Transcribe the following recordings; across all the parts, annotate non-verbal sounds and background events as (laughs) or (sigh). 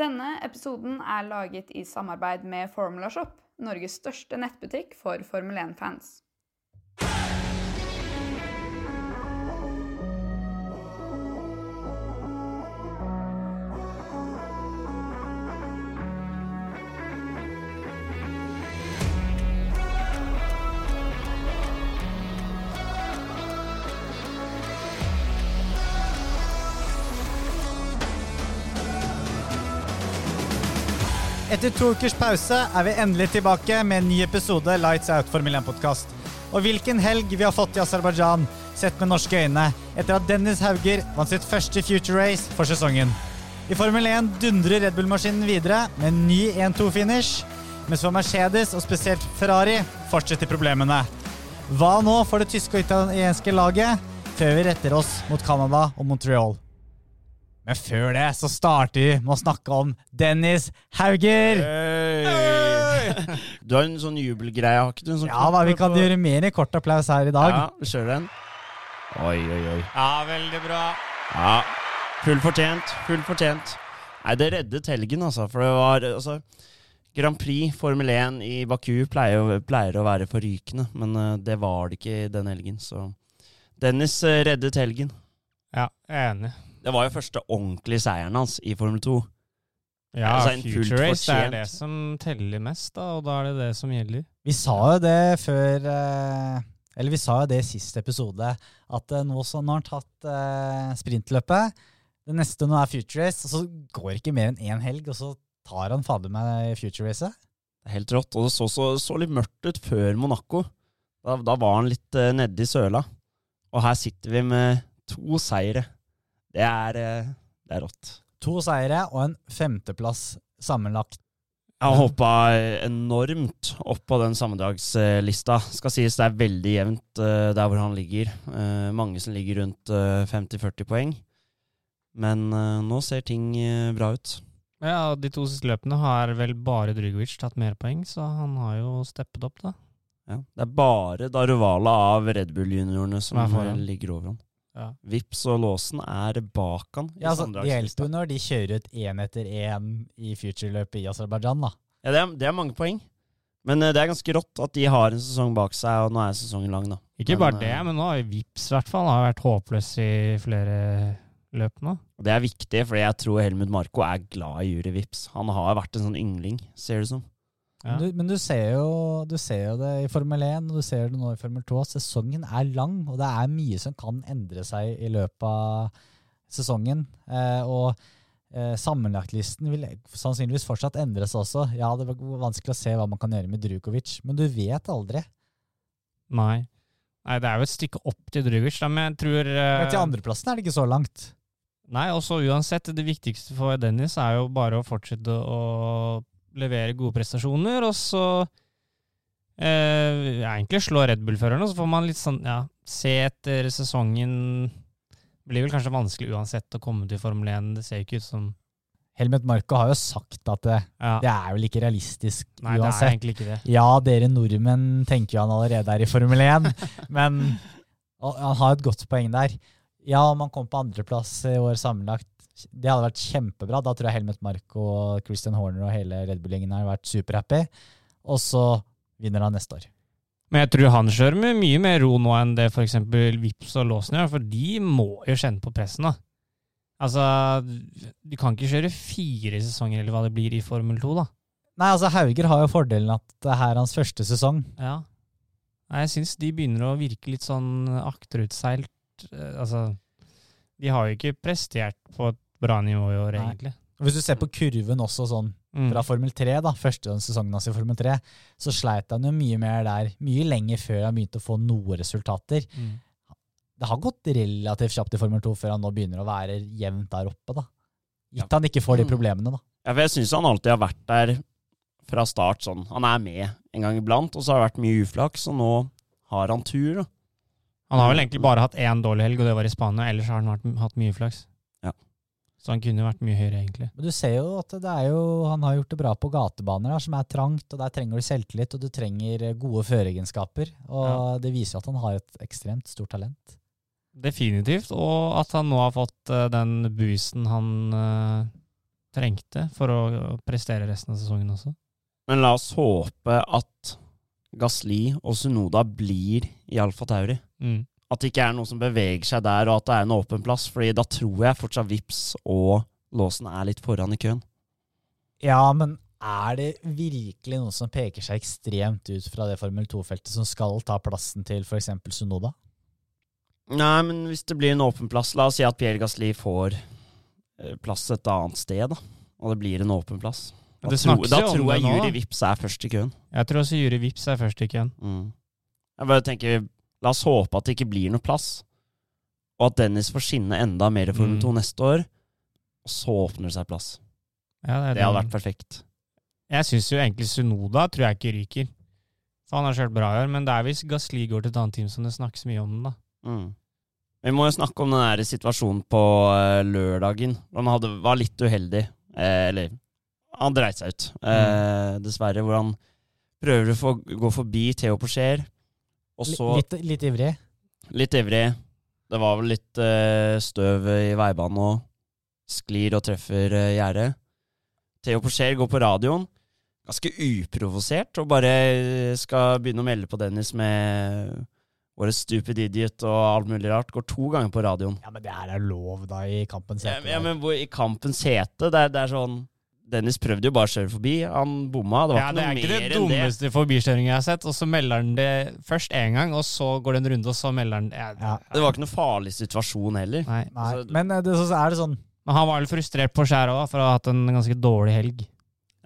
Denne episoden er laget i samarbeid med Formula Shop, Norges største nettbutikk for Formel 1-fans. Etter to ukers pause er vi endelig tilbake med en ny episode Lights Out Formel 1-podkast. Og hvilken helg vi har fått i Aserbajdsjan, sett med norske øyne, etter at Dennis Hauger vant sitt første Future Race for sesongen. I Formel 1 dundrer Red Bull-maskinen videre med en ny 1-2-finish, mens for Mercedes og spesielt Ferrari fortsetter problemene. Hva nå for det tyske og italienske laget, før vi retter oss mot Canada og Montreal? Men før det så starter vi med å snakke om Dennis Hauger. (laughs) Du har en sånn jubelgreie, har ikke du? En sånn Ja da, vi kan gjøre mer i kort applaus her i dag. Ja, vi kjører den. Oi, oi, oi. Ja, veldig bra. Ja, Full fortjent. Full fortjent. Nei, det reddet helgen, altså. For det var altså Grand Prix Formel 1 i Baku pleier, pleier å være forrykende, men uh, det var det ikke den helgen, så Dennis uh, reddet helgen. Ja, jeg er enig. Det var jo første ordentlige seieren hans i Formel 2. Ja, Altså, Future Race det er det som teller mest, da, og da er det det som gjelder. Vi sa jo det før eh, Eller vi sa jo det i siste episode, at eh, nå, som han har tatt eh, sprintløpet. Det neste nå er Future Race, og så går det ikke mer enn én helg, og så tar han fader meg Future Racet. Er Helt rått. Og det så, så, så litt mørkt ut før Monaco. Da, da var han litt uh, nedi søla. Og her sitter vi med to seire. Det er, eh, det er rått. To seire og en femteplass sammenlagt. Jeg har hoppa enormt opp på den sammendragslista. Skal sies det er veldig jevnt eh, der hvor han ligger. Eh, mange som ligger rundt eh, 50-40 poeng. Men nå ser ting bra ut. Ja, De to siste løpene har vel bare Drugovic tatt mer poeng, så han har jo steppet opp, da. Ja. Det er bare Daruvala av Red Bull-juniorene som ligger over han. Ja. Vips og Låsen er bak han. Ja, altså, det hjelper jo når de kjører ut én etter én i Future-løpet i Aserbajdsjan, da. Ja, det er, det er mange poeng. Men uh, det er ganske rått at de har en sesong bak seg, og nå er sesongen lang, da. Ikke Men, bare det, eh, men nå har Vips i hvert fall har vært håpløs i flere løp nå. Det er viktig, for jeg tror Helmut Marko er glad i Juri Vips. Han har vært en sånn yngling, ser det ut som. Ja. Men, du, men du, ser jo, du ser jo det i Formel 1, og du ser det nå i Formel 2. at Sesongen er lang, og det er mye som kan endre seg i løpet av sesongen. Eh, og eh, sammenlagtlisten vil sannsynligvis fortsatt endres også. Ja, det var vanskelig å se hva man kan gjøre med Drukovic, men du vet aldri. Nei. Nei, det er jo et stykke opp til Drugovic, da, men jeg tror eh, Men til andreplassen er det ikke så langt. Nei, også uansett, det viktigste for Dennis er jo bare å fortsette å levere gode prestasjoner, og så eh, ja, egentlig slå Red Bull-førerne, så får man litt sånn, ja, se etter sesongen blir vel kanskje vanskelig uansett å komme til Formel 1, det ser ikke ut som Helmut Marko har jo sagt at det, ja, det er vel ikke realistisk Nei, det er egentlig ikke det. Ja, dere nordmenn tenker jo han allerede er i Formel 1, (laughs) men og han har et godt poeng der. Ja, om han kom på andreplass i år sammenlagt, det hadde vært kjempebra. Da tror jeg Helmut Marco og Christian Horner og hele Red Bull-gjengen har vært superhappy. Og så vinner han neste år. Men jeg tror han kjører med mye mer ro nå enn det f.eks. Vips og Låsen gjør, for de må jo kjenne på presset nå. Altså, du kan ikke kjøre fire sesonger eller hva det blir i Formel 2, da. Nei, altså Hauger har jo fordelen at det her er hans første sesong. Ja. Nei, jeg syns de begynner å virke litt sånn akterutseilt. Eh, Altså, de har jo ikke prestert på et bra nivå i år, egentlig. Og Hvis du ser på kurven også sånn Mm. fra Formel 3, da, første sesongen hans i Formel 3, så sleit han jo mye mer der, mye lenger før han begynte å få noen resultater. Mm. Det har gått relativt kjapt i Formel 2 før han nå begynner å være jevnt der oppe, da. Gitt Ja. han ikke får de Mm. problemene, da. Ja, for jeg syns han alltid har vært der fra start sånn. Han er med en gang iblant, og så har det vært mye uflaks, og nå har han tur. da. Han har vel egentlig bare hatt én dårlig helg, og det var i Spania. Ellers har han hatt mye flaks. Ja. Så han kunne vært mye høyere, egentlig. Men du ser jo at det er jo, han har gjort det bra på gatebaner, der, som er trangt, og der trenger du selvtillit, og du trenger eh, gode føregenskaper. Og det viser at han har et ekstremt stort talent. Definitivt. Og at han nå har fått eh, den boosten han uh, trengte for å prestere resten av sesongen også. Men la oss håpe at Gasli og Sunoda blir i Alfa Tauri. Mm. At det ikke er noe som beveger seg der, og at det er en åpen plass. Fordi da tror jeg fortsatt Vips og Låsen er litt foran i køen. Ja, men er det virkelig noen som peker seg ekstremt ut fra det Formel 2-feltet, som skal ta plassen til f.eks. Sunoda? Nei, men hvis det blir en åpen plass La oss si at Pierre Gasli får eh, plass et annet sted, da. Og det blir en åpen plass. Da, tro, da tror jeg det Juri. Vips er først i køen. Jeg tror også Juri Vips er først i køen. Mm. Jeg bare tenker, La oss håpe at det ikke blir noe plass, og at Dennis får skinne enda mer Formel Mm. 2 neste år. Og så åpner det seg plass. Ja, Det hadde vært perfekt. Jeg syns jo egentlig Sunoda tror jeg ikke ryker. For han har kjørt bra i år, men det er hvis Gasli går til et annet team som det snakkes mye om. da. Mm. Vi må jo snakke om den der situasjonen på eh, lørdagen. Han hadde, var litt uheldig. Eh, eller han dreit seg ut, eh, dessverre. Hvor han prøver å få, gå forbi Theo Porcher. Og så Litt, litt ivrig. litt ivrig. Det var vel litt uh, støv i veibanen og sklir og treffer uh, gjerdet. Theo Porcher går på radioen, ganske uprovosert, og bare skal begynne å melde på Dennis med våre stupid idiot og alt mulig rart. Går to ganger på radioen. Ja, men det her er lov, da, i kampens Ja, hete. ja, men hvor, I kampens hete, det det er sånn Dennis prøvde jo bare å kjøre forbi. Han bomma. Det var Ja, ikke det noe er ikke mer det enn det. dummeste forbikjøringen jeg har sett. Og så melder han det først én gang, og så går det en runde, og så melder han ja, Ja. Det var ikke noe farlig situasjon heller. Nei. Nei, Så, men eh, det, så er det sånn Men han var vel frustrert på skjæret òg, for å ha hatt en ganske dårlig helg.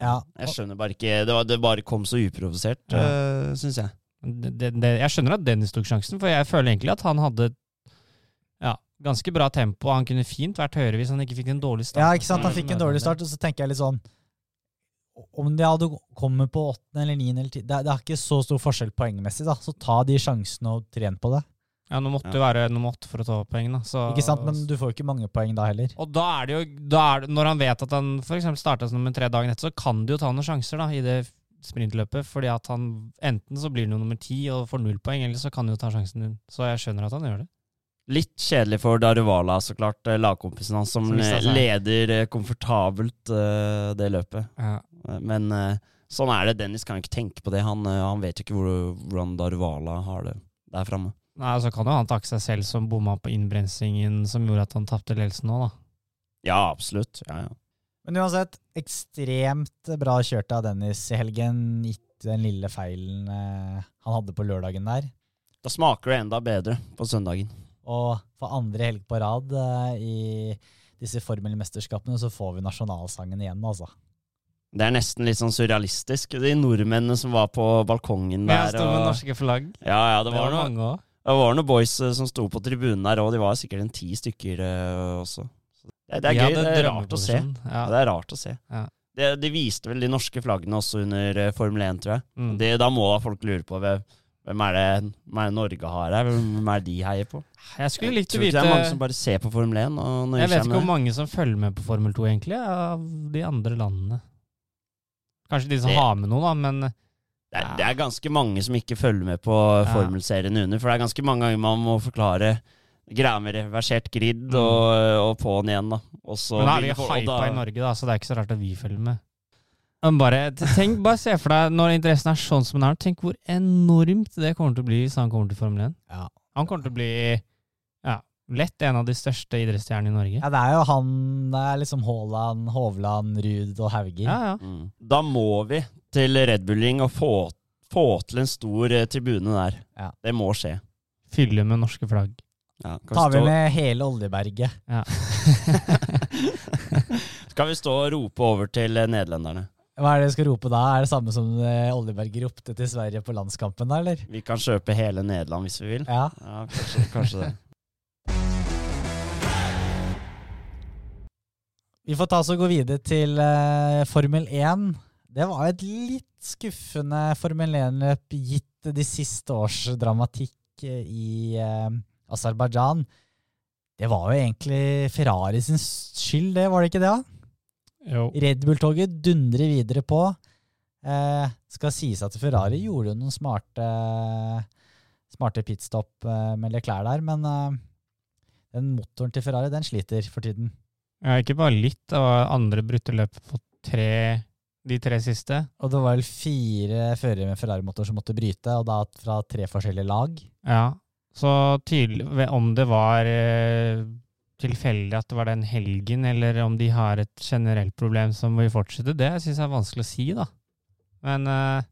Ja, Jeg skjønner bare ikke Det, var, det bare kom så uprovosert, Ja. Øh, syns jeg. Det, det, det, jeg skjønner at Dennis tok sjansen, for jeg føler egentlig at han hadde ganske bra tempo. Han kunne fint vært høyere hvis han ikke fikk en dårlig start. ja, ikke sant. Han fikk en dårlig start, og så tenker jeg litt sånn Om de hadde kommet på åttende eller niende eller ti det, er- det er ikke så stor forskjell poengmessig, da. Så ta de sjansene og tren på det. Ja, nå måtte Ja. det være nummer åtte for å ta poeng, da. Så, Ikke sant? Men du får jo ikke mange poeng da heller. Og da er det jo da er det, Når han vet at han f.eks. starta som nummer tre dagen etter, så kan du jo ta noen sjanser da i det sprintløpet. Fordi at han enten så blir han jo nummer ti og får null poeng, eller så kan han jo ta sjansen. din. Så jeg skjønner at han gjør det. Litt kjedelig for Daruvala, så klart, eh, lagkompisen hans, som Som leder eh, komfortabelt uh, det løpet. Ja. Men uh, sånn er det. Dennis kan ikke tenke på det. Han, uh, han vet ikke hvor, hvordan Daruvala har det der framme. Nei, Så kan jo han takke seg selv som bomma på innbrensingen som gjorde at han tapte ledelsen nå, da. Ja, absolutt. Ja, ja. Men uansett, ekstremt bra kjørt av Dennis i helgen, gitt den lille feilen han hadde på lørdagen der. Da smaker det enda bedre på søndagen. Og for andre helg på rad eh, i disse formelmesterskapene så får vi nasjonalsangen igjen, altså. Det er nesten litt sånn surrealistisk. De nordmennene som var på balkongen der. sto med og- norske flagg. Ja, ja, det Det var, var noe, det var noen boys eh, som sto på tribunen der òg. De var sikkert en ti stykker eh, også. Så Det, det er gøy. Det er rart å se. Ja. Ja, det er rart å se. Ja. Det, de viste vel de norske flaggene også under Formel 1, tror jeg. Mm. Det, da må da folk lure på hvem, hvem, er det, hvem er det Norge har her? Hvem er det de heier på? Jeg skulle likt å vite det er mange som bare ser på Formel 1 og nøyer Jeg vet ikke hvor mange som følger med på Formel 2, egentlig, av de andre landene. Kanskje de som Det- har med noe, da, men Det er, det er ganske mange som ikke følger med på formelserien under, for det er ganske mange ganger man må forklare greia med reversert grid Mm. og, og på'n igjen, da. Også Men da er vi hypa i Norge, da, så det er ikke så rart at vi følger med. Bare, tenk, bare se for deg, når interessen er sånn som den er, tenk hvor enormt det kommer til å bli hvis han kommer til Formel 1. Ja. Han kommer til å bli ja, lett en av de største idrettsstjernene i Norge. Ja, det er jo han Det er liksom Haaland, Hovland, Ruud og Hauger. Ja, ja. Mm. Da må vi til Red Bulling og få, få til en stor eh, tribune der. Ja. Det må skje. Fylle med norske flagg. Ja, kan Tar vi stå- med hele Oljeberget. Ja. (laughs) (laughs) Skal vi stå og rope over til eh, nederlenderne? Hva er det jeg skal rope da? Er det samme som eh, Oljeberget ropte til Sverige på landskampen da, eller? Vi kan kjøpe hele Nederland hvis vi vil. Ja. Ja, kanskje, kanskje det. (laughs) Vi får ta oss og gå videre til uh, Formel 1. Det var et litt skuffende Formel 1-løp gitt de siste års dramatikk eh, i uh, Aserbajdsjan. Det var jo egentlig Ferrari sin skyld, det, var det ikke det? da? Jo. Red Bull-toget dundrer videre på. Eh, skal sies at Ferrari gjorde noen smarte, smarte pitstop eh, med Leclerc der, men eh, den motoren til Ferrari den sliter for tiden. Ja, ikke bare litt. Det var andre brutte løp på tre, de tre siste. Og det var vel fire førere med Ferrari-motor som måtte bryte, og da fra tre forskjellige lag. Ja, så tydelig Om det var eh, tilfeldig at det var den helgen, eller om de har et generelt problem som vil fortsette, det syns jeg er vanskelig å si, da. Men uh,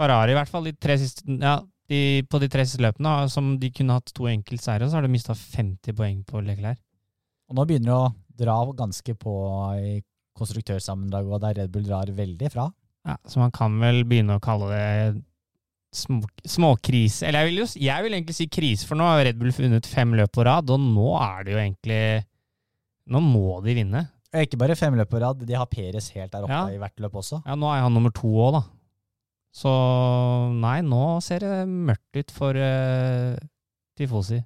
Ferrari, i hvert fall de tre siste Ja, de, på de tre siste løpene, som de kunne hatt to enkeltseiere, så har de mista 50 poeng på Leclerc. Og nå begynner det å dra ganske på i konstruktørsammendraget, og der Red Bull drar veldig fra. Ja, så man kan vel begynne å kalle det småkrise. Eller jeg vil, jo, jeg vil egentlig si krise, for nå har Red Bull funnet fem løp på rad, og nå er det jo egentlig Nå må de vinne. Og ikke bare fem løp på rad, de har Peres helt der oppe Ja. i hvert løp også. Ja, nå er han nummer to òg, da. Så nei, nå ser det mørkt ut for uh, Tifosi.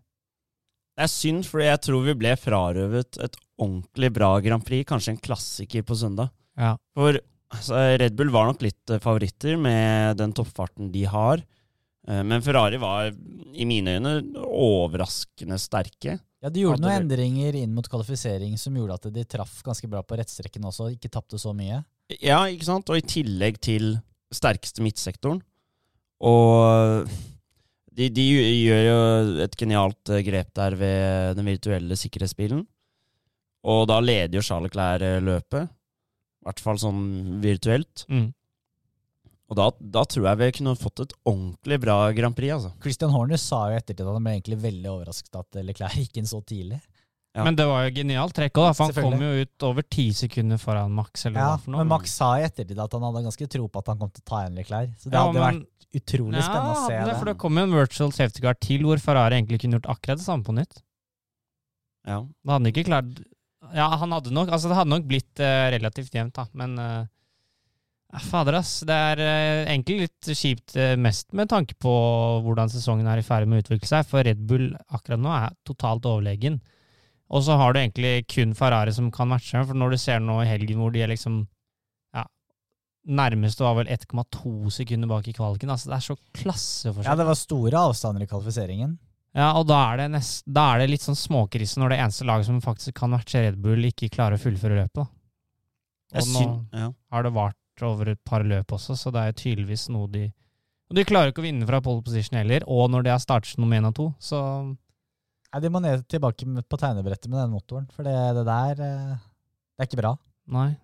Det er synd, for jeg tror vi ble frarøvet et ordentlig bra Grand Prix, kanskje en klassiker på søndag. Ja. For altså, Red Bull var nok litt eh, favoritter med den toppfarten de har. Eh, Men Ferrari var i mine øyne overraskende sterke. Ja, De gjorde noen endringer inn mot kvalifisering som gjorde at de traff ganske bra på rettstrekken også, ikke tapte så mye. Ja, ikke sant? Og i tillegg til sterkeste midtsektoren. Og de, de gjør jo et genialt eh, grep der ved den virtuelle sikkerhetsbilen. Og da leder jo Charles eh, løpet. I hvert fall sånn virtuelt. Mm. Og da, da tror jeg vi kunne fått et ordentlig bra Grand Prix, altså. Christian Horner sa jo ettertid at han ble egentlig veldig overrasket at Leclerc gikk inn så tidlig. Ja. Men det var jo genialt trekk òg, for han kom jo ut over ti sekunder foran Max. Eller Ja, for noe. Men Max sa i ettertid at han hadde ganske tro på at han kom til å ta igjen Leclerc. Så det Ja, hadde men- vært utrolig spennende å se det. det. er For det kom jo en virtual safety guard til hvor Ferrari egentlig kunne gjort akkurat det samme på nytt. Ja. Da hadde han ikke klart Ja, han hadde nok Altså, det hadde nok blitt uh, relativt jevnt, da, men uh, Fader, ass. Det er uh, egentlig litt kjipt, mest med tanke på hvordan sesongen er i ferd med å utvikle seg, for Red Bull akkurat nå er totalt overlegen. Og så har du egentlig kun Ferrari som kan matche, for når du ser nå i helgen hvor de er liksom ja, Nærmeste var vel 1,2 sekunder bak i kvaliken. Altså, det er så klasseforskjell. Ja, det var store avstander i kvalifiseringen. Ja, og da er det, nest, da er det litt sånn småkrise når det eneste laget som faktisk kan matche Red Bull, ikke klarer å fullføre løpet. da. Og Jeg nå. Ja. har det vart over et par løp også, så det er tydeligvis noe de Og de klarer ikke å vinne fra pole position heller, og når de har startet nummer én og to, så Nei, De må ned tilbake på tegnebrettet med den motoren, for det, det der eh, Det er ikke bra. nei.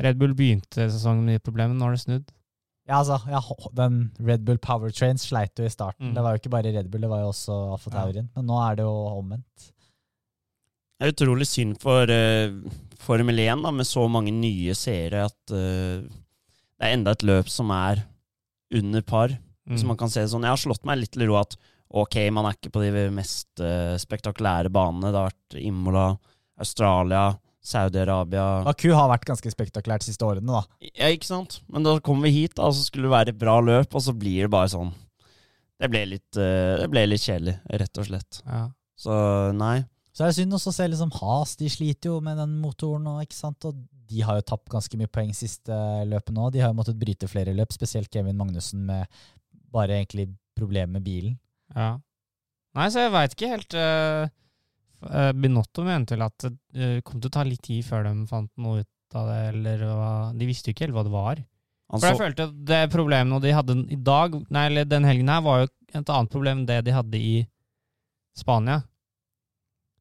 Red Bull begynte sesongen med de problemene, nå har det snudd. Ja, altså, ja, Den Red Bull Powertrain sleit jo i starten. Mm. Det var jo ikke bare Red Bull, det var jo også Alfa Ja. Men nå er det jo omvendt. Det er utrolig synd for uh, Formel 1 da, med så mange nye seere at uh, det er enda et løp som er under par. Mm. Så man kan se det sånn. Jeg har slått meg litt til ro at ok, man er ikke på de mest uh, spektakulære banene. Det har vært Imola, Australia, Saudi-Arabia Baku har vært ganske spektakulært de siste årene, da. Ja, ikke sant? Men da kommer vi hit, da, og så skulle det være et bra løp, og så blir det bare sånn. Det ble litt, eh, det ble litt kjedelig, rett og slett. Ja. Så nei. Så er det synd også å se liksom Has, de sliter jo med den motoren nå, ikke sant. Og de har jo tapt ganske mye poeng siste løpet nå. De har jo måttet bryte flere løp, spesielt Kevin Magnussen med bare egentlig problemer med bilen. Ja. Nei, så jeg veit ikke helt uh, Binotto mente vel at det uh, kom til å ta litt tid før de fant noe ut av det, eller hva De visste jo ikke helt hva det var. Altså, For jeg følte at det problemet de hadde i dag, nei, eller den helgen her, var jo et annet problem enn det de hadde i Spania.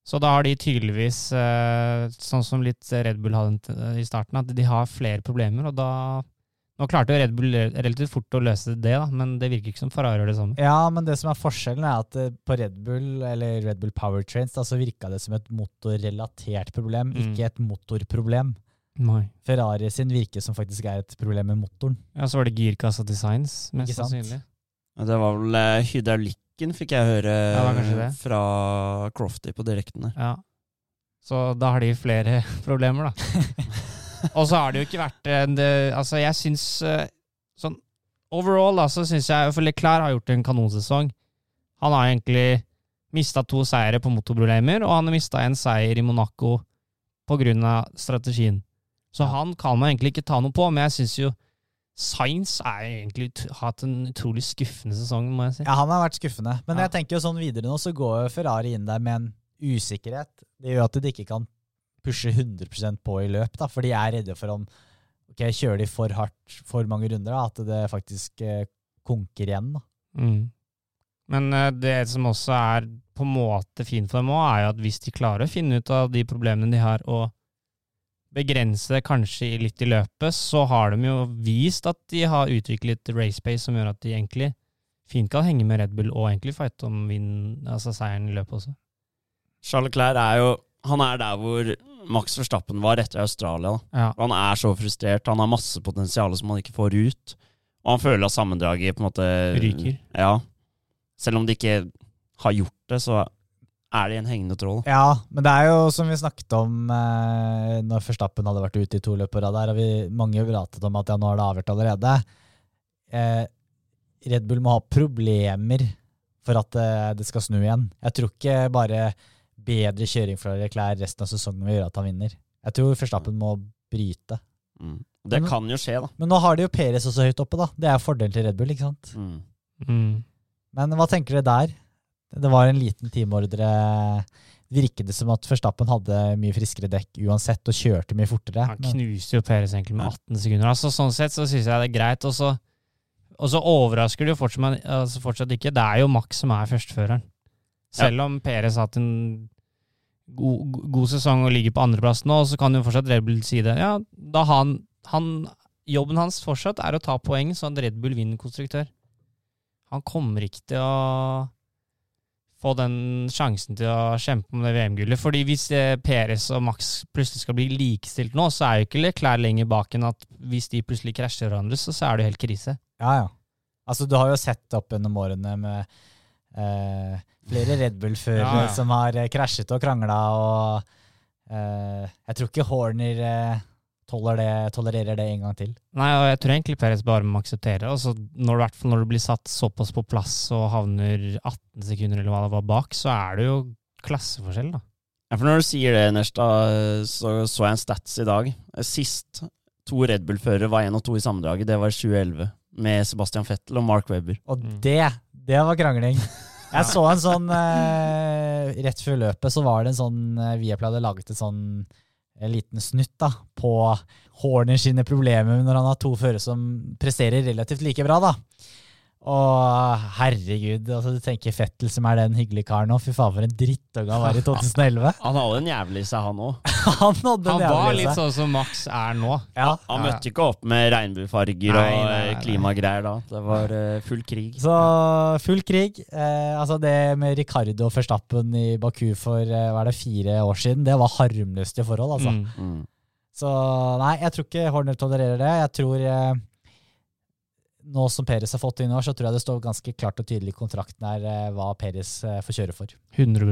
Så da har de tydeligvis, eh, sånn som litt Red Bull hadde i starten, at de har flere problemer, og da Nå klarte jo Red Bull relativt fort å løse det, da, men det virker ikke som Ferrari gjør det samme. Ja, men det som er forskjellen, er at eh, på Red Bull, eller Red Bull Powertrains, da, så virka det som et motorrelatert problem, Mm. ikke et motorproblem. Nei. Ferrari sin virker som faktisk er et problem med motoren. Ja, så var det girkassa designs, mest sannsynlig. Ja, det var vel eh, hydraulikken, fikk jeg høre Ja, det var kanskje det. fra Crofty på direkten der. Ja. Så da har de flere (laughs) problemer, da. (laughs) Og så har det jo ikke vært en, det, Altså, jeg syns eh, sånn Overall, da, så syns jeg For Leclerc har gjort en kanonsesong. Han har egentlig mista to seire på motorproblemer, og han har mista en seier i Monaco av strategien. Så han kan man egentlig ikke ta noe på, men jeg syns jo Science har egentlig hatt en utrolig skuffende sesong, må jeg si. Ja, han har vært skuffende. Men Ja. jeg tenker jo sånn videre nå, så går Ferrari inn der med en usikkerhet. Det gjør at de ikke kan pusher 100 på i løp, da, for de er redde for om ok, kjører de for hardt for mange runder, da, at det faktisk eh, konker igjen. da. Mm. Men eh, det som også er på en måte fint for dem òg, er jo at hvis de klarer å finne ut av de problemene de har, og begrense det kanskje litt i løpet, så har de jo vist at de har utviklet racepace som gjør at de egentlig fint kan henge med Red Bull og egentlig fighte om vinn, altså seieren i løpet også. Charles Clair er jo Han er der hvor Max Verstappen var etter Australia. Ja. Han er så frustrert. Han har masse potensial som han ikke får ut. Og han føler at sammendraget på en måte Ryker. Ja. Selv om de ikke har gjort det, så er det en hengende tråd. Ja, men det er jo som vi snakket om eh, når Forstappen hadde vært ute i to løp på rad. Der har vi mange pratet om at ja, nå er det avgjort allerede. Eh, Red Bull må ha problemer for at eh, det skal snu igjen. Jeg tror ikke bare bedre kjøring fra Leclerc resten av sesongen vil gjøre at han vinner. Jeg tror Førstappen må bryte. Mm. Det Men- kan jo skje, da. Men nå har de jo Perez også høyt oppe, da. Det er fordelen til Red Bull, ikke sant? Mm. Mm. Men hva tenker dere der? Det var en liten teamordre. Virket det som at Førstappen hadde mye friskere dekk uansett, og kjørte mye fortere? Han knuste jo Peres egentlig med 18 sekunder. Altså, sånn sett så syns jeg det er greit. Og så, overrasker det jo fortsatt, altså fortsatt ikke. Det er jo Max som er førsteføreren. Selv om Perez har hatt en god, god- sesong og ligger på andreplass nå, så kan jo fortsatt Red Bull si det. Ja, da han, han Jobben hans fortsatt er å ta poeng, så at Red Bull vinner konstruktør. Han kommer ikke til å få den sjansen til å kjempe om det VM-gullet. Fordi hvis eh, Perez og Max plutselig skal bli likestilt nå, så er jo ikke Leclerc lenger bak enn at hvis de plutselig krasjer hverandre, så, så er det jo helt krise. Ja, ja. Altså, du har jo sett opp gjennom årene med eh, flere Red Bull-førere Ja, ja. som har eh, krasjet og krangla, og uh, jeg tror ikke Horner uh, toller det, tolererer det en gang til. Nei, og jeg tror egentlig Perez bare må akseptere. det. Altså, når, fall når du blir satt såpass på plass og havner 18 sekunder eller hva det var bak, så er det jo klasseforskjell, da. Ja, for når du sier det, Nersta, så så jeg en stats i dag. Sist to Red Bull-førere var én og to i sammendraget, det var i 2011. Med Sebastian Fettel og Mark Webber. Og Mm. det, det var krangling. (laughs) Jeg så en sånn eh, Rett før løpet så var det en sånn eh, Viaplay hadde laget et sånn en liten snutt da, på Horner sine problemer når han har to førere som presterer relativt like bra. da. Og herregud, altså du tenker Fettel som er den hyggelige karen nå. Fy faen, for en drittunge (laughs) han var i 2011. Han hadde en jævlig seg, han òg. (laughs) han nådde Han var litt sånn som Max er nå. Ja, Han møtte ikke opp med regnbuefarger og nei, nei, eh, nei. klimagreier da. Det var uh, full krig. Så full krig. Eh, altså Det med Ricardo og Verstappen i Baku for eh, hva er det, fire år siden, det var harmløse forhold, altså. Mm. Mm. Så nei, jeg tror ikke Horner tolererer det. Jeg tror eh, nå som Peres har fått inn i år, så tror jeg det står ganske klart og tydelig i kontrakten her eh, hva Peres eh, får kjøre for. 100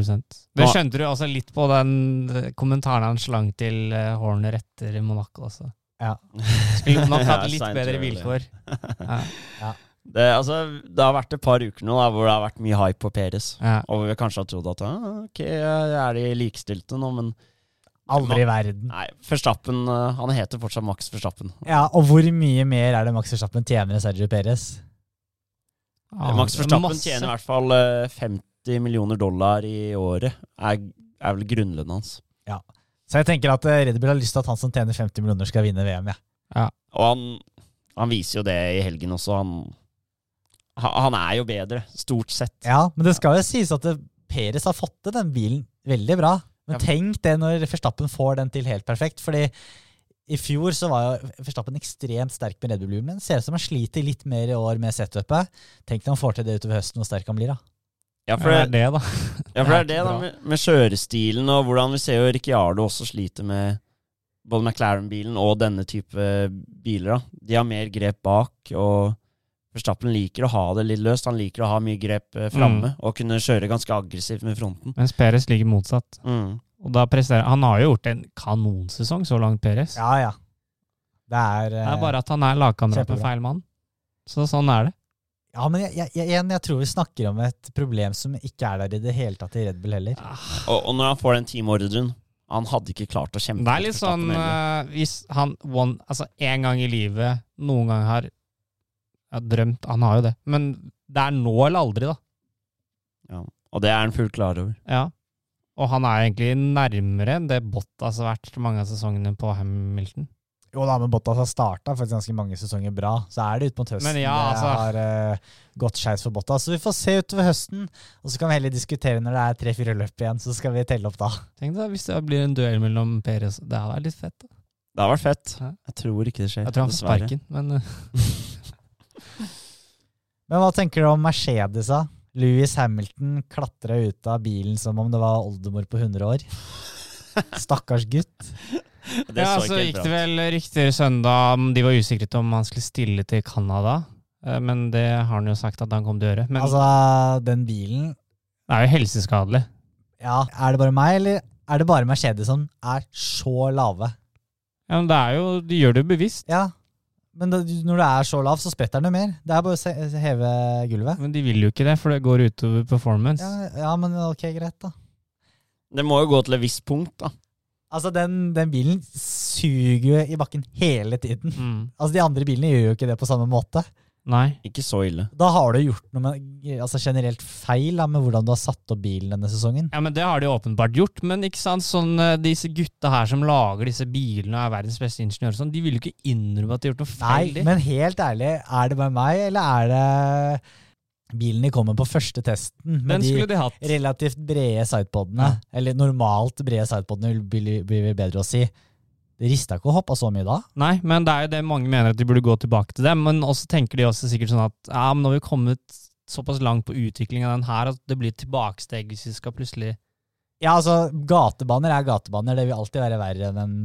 Men skjønte du også litt på den eh, kommentaren han slang til Horner etter Monaco. også? Ja. (laughs) Skulle nok hatt (laughs) litt bedre vilkår. (laughs) Ja. Det, altså, det har vært et par uker nå da, hvor det har vært mye hype på Peres. Ja. Og vi kanskje har trodd at ah, ok, er de likestilte nå, men Aldri i verden. nei. Verstappen eh, Han heter fortsatt Max Verstappen. Ja, Og hvor mye mer er det Max Verstappen tjener enn Sergio Perez? Ah, Max Verstappen masse. tjener i hvert fall eh, 50 millioner dollar i året. Er, er vel grunnlønnen hans. Ja, Så jeg tenker at eh, Red Bull har lyst til at han som tjener 50 millioner, skal vinne VM. Ja. Og han, han viser jo det i helgen også. Han, han, er jo bedre, stort sett. Ja, men det skal jo sies at Perez har fått til den bilen veldig bra. Men tenk det når Verstappen får den til helt perfekt. Fordi i fjor så var jo Verstappen ekstremt sterk med Red Bull Lumen. Men ser ut som han sliter litt mer i år med setupet. Tenk når han får til det utover høsten, hvor sterk han blir. da. Ja, for det er det, da. ja, for det er Det da, med, med kjørestilen og hvordan vi ser jo Ricciardo også sliter med både McLaren-bilen og denne type biler. da. De har mer grep bak, og Verstappen liker å ha det litt løst. Han liker å ha mye grep framme mm. og kunne kjøre ganske aggressivt med fronten. Mens Perez ligger motsatt. Mm. Og da presterer Han har jo gjort en kanonsesong så langt, Perez. Ja, ja. Det er, Det eh, er bare at han er lagkamerat med feil mann. Så sånn er det. Ja, men jeg, jeg, jeg, jeg tror vi snakker om et problem som ikke er der i det hele tatt i Red Bull heller. Og, og når han får den teamordren Han hadde ikke klart å kjempe. Det er litt sånn uh, eh, Hvis han one, altså en gang i livet noen gang har ja, drømt Han har jo det. Men det er nå eller aldri, da. ja. Og det er han fullt klar over. Ja. Og han er egentlig nærmere enn det Bottas har vært mange av sesongene på Hamilton. Jo da, men Bottas har starta ganske mange sesonger bra. Så er det ut mot høsten Men ja, det altså- har uh, gått skeis for Bottas. Så vi får se utover høsten, og så kan vi heller diskutere når det er tre-fire løp igjen. Så skal vi telle opp da. Tenk deg hvis det blir en duell mellom Perez Det hadde vært litt fett. da. Det har vært fett. Jeg tror ikke det skjer. Jeg tror han får sparken, men uh, (laughs) Men hva tenker du om Mercedes, da? Louis Hamilton klatra ut av bilen som om det var oldemor på 100 år. Stakkars gutt. Det Ja, så så gikk det vel rykter søndag om De var usikre på om han skulle stille til Canada, eh, men det har han jo sagt at han kom til å gjøre. Men Altså, den bilen det er jo helseskadelig. Ja, er det bare meg, eller er det bare Mercedes som er så lave? Ja, men det er jo, De gjør det jo bevisst. Ja, men da, når du er så lav, så spretter den jo mer. Det er bare å se, heve gulvet. Men de vil jo ikke det, for det går utover performance. Ja, ja, men ok, greit, da. Det må jo gå til et visst punkt, da. Altså, den, den bilen suger jo i bakken hele tiden. Mm. Altså, De andre bilene gjør jo ikke det på samme måte. Nei. Ikke så ille. Da har du gjort noe med, altså generelt feil da, med hvordan du har satt opp bilen denne sesongen. Ja, men Det har de åpenbart gjort. Men ikke sant, sånn, eh, disse gutta her som lager disse bilene og er verdens beste ingeniører, sånn, de vil jo ikke innrømme at de har gjort noe feil. Nei, men helt ærlig, er det bare meg, eller er det bilen de kommer på første testen med Den de de hatt. relativt brede sidepodene? Ja. Eller normalt brede sidepodene, blir det bedre å si. Det rista ikke å hoppe så mye da. Nei, men det er jo det mange mener at de burde gå tilbake til det. Men også tenker de også sikkert sånn at ja, men nå har vi kommet såpass langt på utvikling av den her at det blir et tilbakesteg hvis vi skal plutselig Ja, altså, gatebaner er gatebaner. Det vil alltid være verre enn en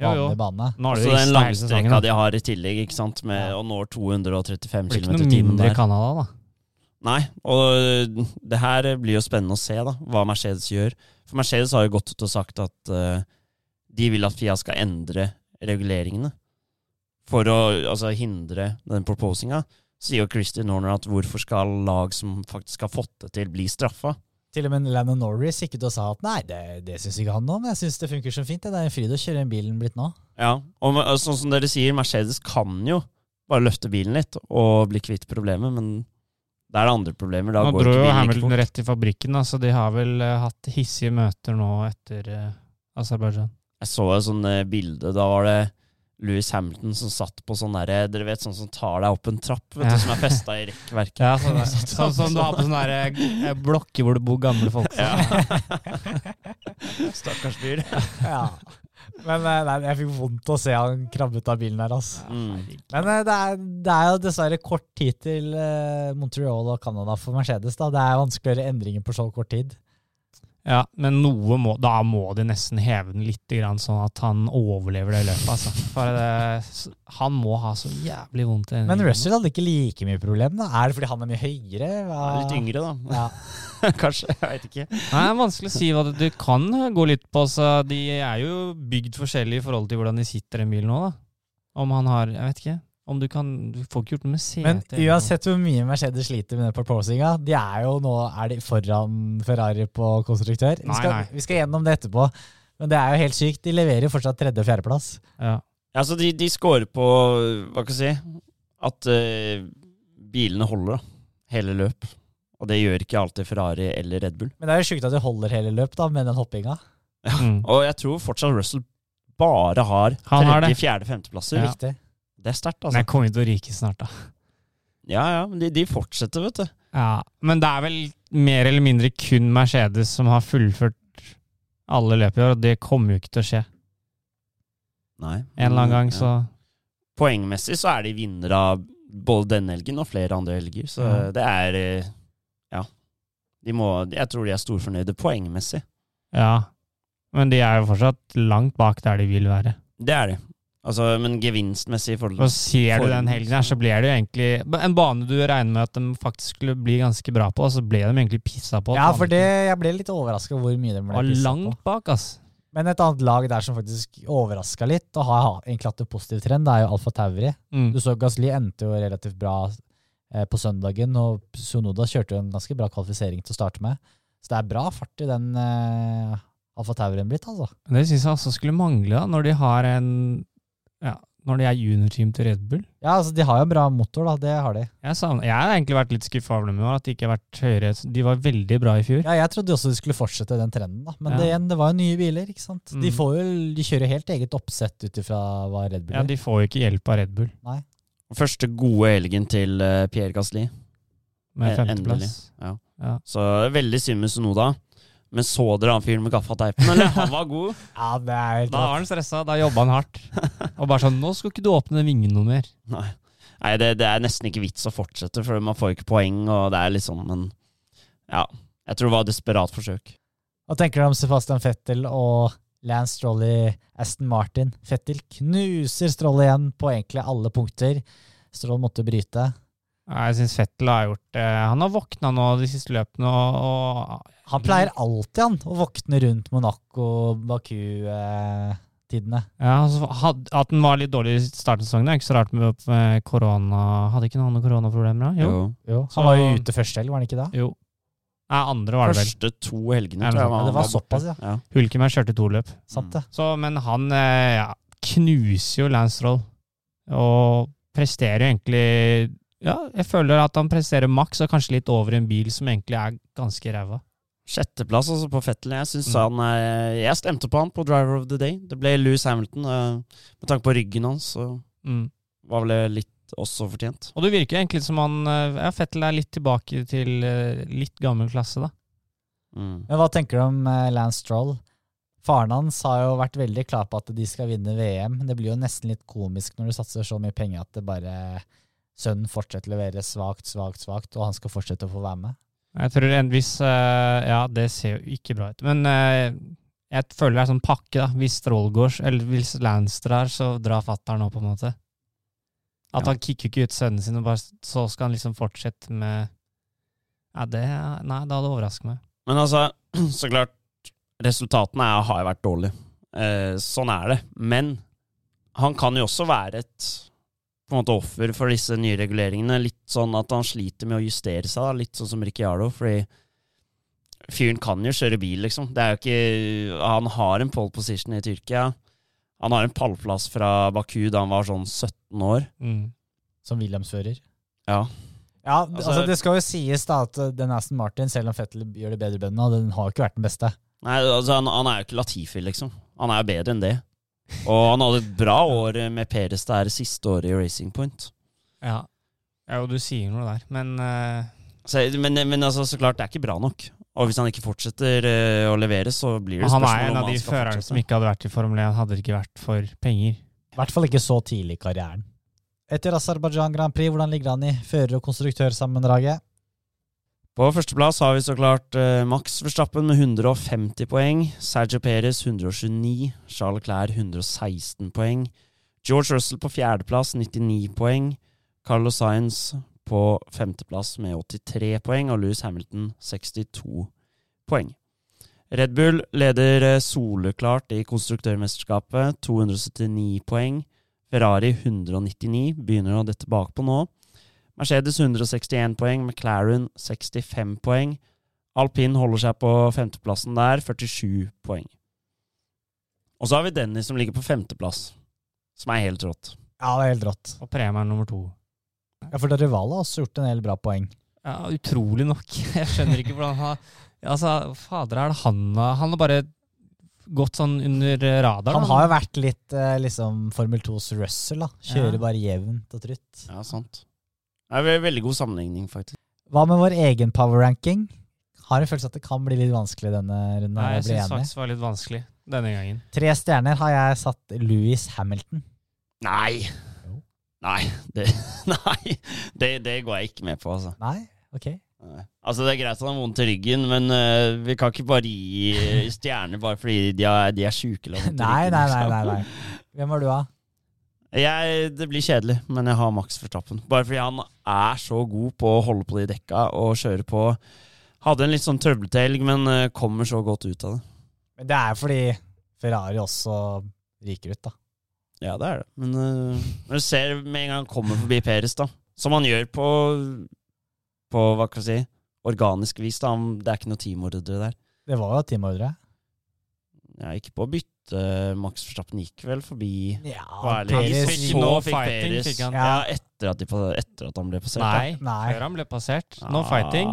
Jo, jo. vanlig bane. Nå er Så de den ristet langstrekka de har i tillegg, ikke sant, med Ja. å nå 235 Det blir ikke noe mindre i der. Canada, da. Nei, og det her blir jo spennende å se, da, hva Mercedes gjør. For Mercedes har jo gått ut og sagt at øh, de vil at FIA skal endre reguleringene for å altså, hindre den proposinga. Sier jo Christian Horner at hvorfor skal lag som faktisk har fått det til, bli straffa? Til og med Lennon Norris gikk ut og sa at nei, det, det syns ikke han noe om. Jeg syns det funker så fint. Det er en fryd å kjøre den bilen blitt nå. Ja, og og sånn som dere sier, Mercedes kan jo bare løfte bilen litt og bli kvitt problemet, men det er det andre problemer. Da Nå går dro jo Hamilton rett til fabrikken, så så de har vel eh, hatt hissige møter nå etter uh, Aserbajdsjan. Jeg så et sånn eh, bilde. Da var det Louis Hamilton som satt på sånn derre Dere vet sånn som tar deg opp en trapp, vet Ja. som er festa i rekkverket. Ja, sånn, (laughs) sånn som du har på sånne der, eh, blokker hvor det bor gamle folk. (laughs) Stakkars fyr. (laughs) Ja. Men eh, nei, jeg fikk vondt å se han krabbe ut av bilen der, altså. Mm. Men eh, det er, det er jo dessverre kort tid til eh, Montreal og Canada for Mercedes. da. Det er vanskelig å gjøre endringer på så kort tid. Ja, men noe må, da må de nesten heve den litt, grann, sånn at han overlever det løpet. Altså. For det, han må ha så jævlig vondt Men. Russell hadde ikke like mye problem. da. Er det fordi han er mye høyere? Hva? Litt yngre, da. Ja. (laughs) Kanskje. Jeg veit ikke. Nei, det er vanskelig å si hva det, det kan gå litt på. Så de er jo bygd forskjellig i forhold til hvordan de sitter i en bil nå, da. Om han har Jeg vet ikke. Om du kan Du får ikke gjort noe med setet. Men uansett hvor mye Mercedes sliter med den proposinga, de er jo nå er de foran Ferrari på konstruktør. Vi skal, nei. vi skal gjennom det etterpå. Men det er jo helt sykt. De leverer jo fortsatt tredje- og fjerdeplass. Ja. Altså, de, de scorer på Hva skal jeg si At uh, bilene holder, da. Hele løp. Og det gjør ikke alltid Ferrari eller Red Bull. Men det er jo sjukt at de holder hele løp da, med den hoppinga. Mm. Og jeg tror fortsatt Russell bare har tredje, fjerde, femteplasser. Ja. Riktig. Det er sterkt, Men altså. jeg kommer til å ryke snart, da. Ja, ja, men de, de fortsetter, vet du. Ja, Men det er vel mer eller mindre kun Mercedes som har fullført alle løp i år, og det kommer jo ikke til å skje. Nei. En eller annen gang, Ja. så Poengmessig så er de vinnere av både denne helgen og flere andre helger, så Ja. det er eh, Ja. De må, jeg tror de er storfornøyde poengmessig. Ja. Men de er jo fortsatt langt bak der de vil være. Det er de. Altså, men gevinstmessig i forhold Og ser du den helgen her, så blir det jo egentlig en bane du regner med at de faktisk skulle bli ganske bra på, og så ble de egentlig pissa på. Ja, for det, jeg ble litt overraska hvor mye de ble pissa på. langt bak, ass. Men et annet lag der som faktisk overraska litt, og har egentlig hatt en positiv trend, det er jo Alfa Tauri. Mm. Du så Gasli endte jo relativt bra eh, på søndagen, og Sunoda kjørte jo en ganske bra kvalifisering til å starte med. Så det er bra fart i den eh, Alfa Taurien blitt, altså. Det syns jeg også skulle mangle, da, når de har en ja, når de er juniorteam til Red Bull. Ja, altså, de har jo bra motor, da. Det har de. Jeg, savner, jeg har egentlig vært litt skuffa over dem i år, at de ikke har vært høyere. De var veldig bra i fjor. Ja, jeg trodde også de skulle fortsette den trenden, da. Men Ja. det, igjen, det var jo nye biler, ikke sant. De, Mm. får jo, de kjører helt eget oppsett ut ifra hva Red Bull Ja. De får jo ikke hjelp av Red Bull Første gode helgen til eh, Pierre Gasli. med Eh, femteplass. Ja. Ja. Så veldig synd med Sonoda. Men så dere han fyren med gaffateipen, eller? Han var god. (laughs) Ja, det er helt Da var han stressa, da jobba han hardt. (laughs) Og bare sånn 'Nå skal ikke du åpne vingen noe mer'. Nei, Nei det, det er nesten ikke vits å fortsette, for man får ikke poeng, og det er litt sånn, men ja. Jeg tror det var et desperat forsøk. Hva tenker du om Sebastian Fettel og Lance Stroll i Aston Martin? Fettel knuser Stroll igjen på egentlig alle punkter. Stroll måtte bryte. Jeg syns Fettel har gjort det. Han har våkna nå de siste løpene, og, og Han pleier alltid han å våkne rundt Monaco, Baku-tidene. ja, altså, had, At den var litt dårlig i starten av sesongen, er ikke så rart med, med korona. Hadde ikke noen koronaproblemer da? Jo. Jo, Så- han var jo ute første helg, var han ikke da? jo. Nei, andre var det vel. Første to helgene, tror jeg. det var såpass, ja. ja. Hulkemer kjørte to løp. Sant det. Så, men han eh, ja, knuser jo Lance Stroll. Og presterer jo egentlig Ja, jeg føler at han presterer maks, og kanskje litt over en bil som egentlig er ganske ræva. Sjetteplass altså på Fettel. Jeg synes Mm. han er, Jeg stemte på han på Driver of the Day. Det ble Louis Hamilton. Med tanke på ryggen hans, så Mm. var vel det litt også fortjent. Og det virker egentlig som han eh, Ja, Fettel er litt tilbake til eh, litt gammel klasse, da. Mm. Men hva tenker du om eh, Lance Stroll? Faren hans har jo vært veldig klar på at de skal vinne VM. Det blir jo nesten litt komisk når du satser så mye penger at det bare sønnen fortsetter å levere svakt, svakt, svakt, og han skal fortsette å få være med. Jeg tror en viss eh, Ja, det ser jo ikke bra ut. Men eh, jeg føler det er sånn pakke, da. Hvis Stroll eller hvis Lanstra er, så drar fatter'n nå, på en måte. At Ja. han kicker ikke ut sønnen sin, og bare, så skal han liksom fortsette med Ja, det Nei, det hadde overrasket meg. Men altså, (clears throat) så klart Resultatene er, har jo vært dårlige. Eh, sånn er det. Men han kan jo også være et på en måte offer for disse nye reguleringene. Litt sånn at han sliter med å justere seg, da. litt sånn som Ricciardo. Fordi fyren kan jo kjøre bil, liksom. Det er jo ikke Han har en pole position i Tyrkia. Han har en pallplass fra Baku da han var sånn 17 år. Mm. Som Williams-fører. Ja. Ja, Altså- altså Det skal jo sies da at eh, den Aston Martin, selv om Fettel gjør det bedre i bøndene, den har jo ikke vært den beste. Nei, altså han, han er jo ikke Latifi, liksom. Han er jo bedre enn det. Og han hadde et bra år med Peres det her siste året i Racing Point. Ja. ja, og du sier noe der, men uh... Så, men, men altså, så klart, det er ikke bra nok. Og hvis han ikke fortsetter uh, å levere, så blir det han spørsmål er en av de han førerne som ikke hadde vært i Formel 1, hadde det ikke vært for penger. I hvert fall ikke så tidlig i karrieren. Etter Aserbajdsjan Grand Prix, hvordan ligger han i fører- og konstruktørsammendraget? På førsteplass har vi så klart eh, Max Verstappen med 150 poeng. Sergio Perez 129. Charles Clair 116 poeng. George Russell på fjerdeplass 99 poeng. Carlos Sainz på femteplass med 83 poeng. Og Louis Hamilton 62 poeng. Red Bull leder eh, soleklart i konstruktørmesterskapet, 279 poeng. Ferrari 199, begynner å dette bakpå nå. Mercedes 161 poeng, McLaren 65 poeng. Alpin holder seg på femteplassen der, 47 poeng. Og så har vi Dennis som ligger på femteplass, som er helt rått. Ja, det er helt rått. Og premie er nummer to. Ja, For Rival har også gjort en del bra poeng. Ja, utrolig nok. (laughs) Jeg skjønner ikke hvordan han Altså, fader, er det han Han har bare gått sånn under radaren. Han har jo vært litt eh, liksom Formel 2s Russell, da. Kjører Ja. bare jevnt og trutt. Ja, sant. Det er veldig god sammenligning, faktisk. Hva med vår egen power ranking? Har en følelse at det kan bli litt vanskelig denne runden. Nei, jeg synes syns enig. faktisk det var litt vanskelig denne gangen. Tre stjerner har jeg satt Louis Hamilton. Nei! Jo. Nei, det, (laughs) nei. Det, det går jeg ikke med på, altså. Nei? Ok. Nei. Altså Det er greit at han har vondt i ryggen, men uh, vi kan ikke bare gi stjerner bare fordi de er, de er sjuke. (laughs) Nei, nei, nei, nei, nei. (laughs) Hvem har du, da? Jeg, det blir kjedelig, men jeg har Max Verstappen. Bare fordi han er så god på å holde på de dekka og kjøre på. Hadde en litt sånn trøblete helg, men eh, kommer så godt ut av det. Men det er fordi Ferrari også ryker ut, da. Ja, det er det. Men uh, når du ser med en gang han kommer forbi Peres, da, som han gjør på På hva skal jeg si organisk vis, da. Det er ikke noe teamordre der. Det var jo teamordre. Ja, ikke på å bytte eh, Max Verstappen gikk vel forbi Ja, er? Perez- fikk Så no fikk fighting, fikk han. Ja, etter at, de, etter at han ble passert. da. Nei, Nei. før han ble passert. No Ah, fighting.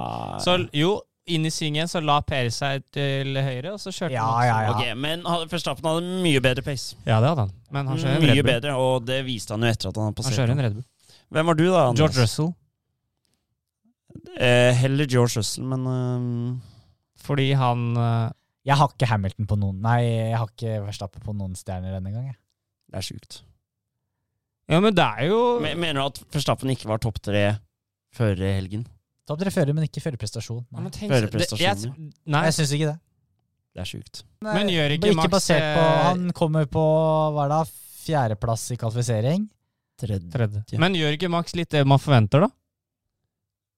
Så jo, inn i svingen så la Perez seg til høyre, og så kjørte Ja, han. ja, ja. Ok, Men hadde- Verstappen hadde mye bedre pace. ja, det hadde han. Men han kjører en Mye Red Bull. bedre, og det viste han jo etter at han hadde Han kjører en passert. Red Bull. Hvem var du, da? Anders? George Russell. Eh, heller George Russell, men ehm, Fordi han eh, Jeg har ikke Hamilton på noen Nei, jeg har ikke Verstappen på noen stjerner denne gangen. det er sjukt. Ja, men det er jo Men, mener du at Verstappen ikke var topp tre før helgen? Topp tre fører, men ikke førerprestasjon. Nei. men tenk- Føre det- prestasjoner. jeg- Nei, Jeg syns ikke det. Det er sjukt. Men gjør ikke Ikke Max, på eh, Han kommer på hva er det, fjerdeplass i kvalifisering. Tredje. tredje. Men gjør ikke Max litt det man forventer, da?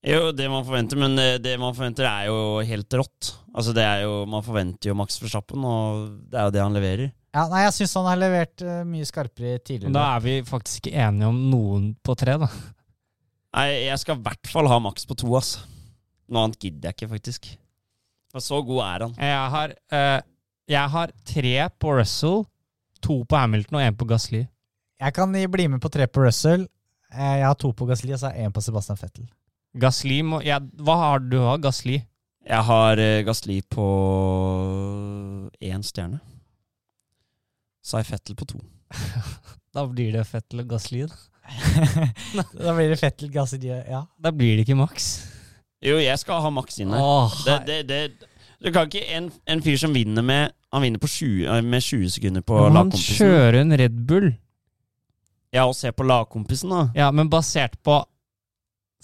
Jo, det man forventer, men det, det man forventer er jo helt rått. Altså, det er jo, Man forventer jo Max Verstappen, og det er jo det han leverer. Ja, nei, jeg syns han har levert uh, mye skarpere tidligere. Men da er vi faktisk ikke enige om noen på tre, da. Nei, jeg skal i hvert fall ha Max på to, ass. Noe annet gidder jeg ikke, faktisk. For så god er han. Jeg har, uh, jeg har tre på Russell, to på Hamilton og én på Gasly. Jeg kan bli med på tre på Russell. Eh, Jeg har to på Gasli, og så har én på Sebastian Fettel. Gasly må ja, Hva har du av Gasly? Jeg har uh, Gasli på én stjerne. Sai Fettel på to. (laughs) Da blir det Fettel og Gasly. Da. (laughs) da blir det Fettel, Gasli Ja. da blir det ikke Max. Jo, jeg skal ha Max inn her. Det, det, det, du kan ikke en, en fyr som vinner med Han vinner på 20, eh, med 20 sekunder på han lagkompisen. kjører en Red Bull. Ja, og se på lagkompisen, da. Ja, men basert på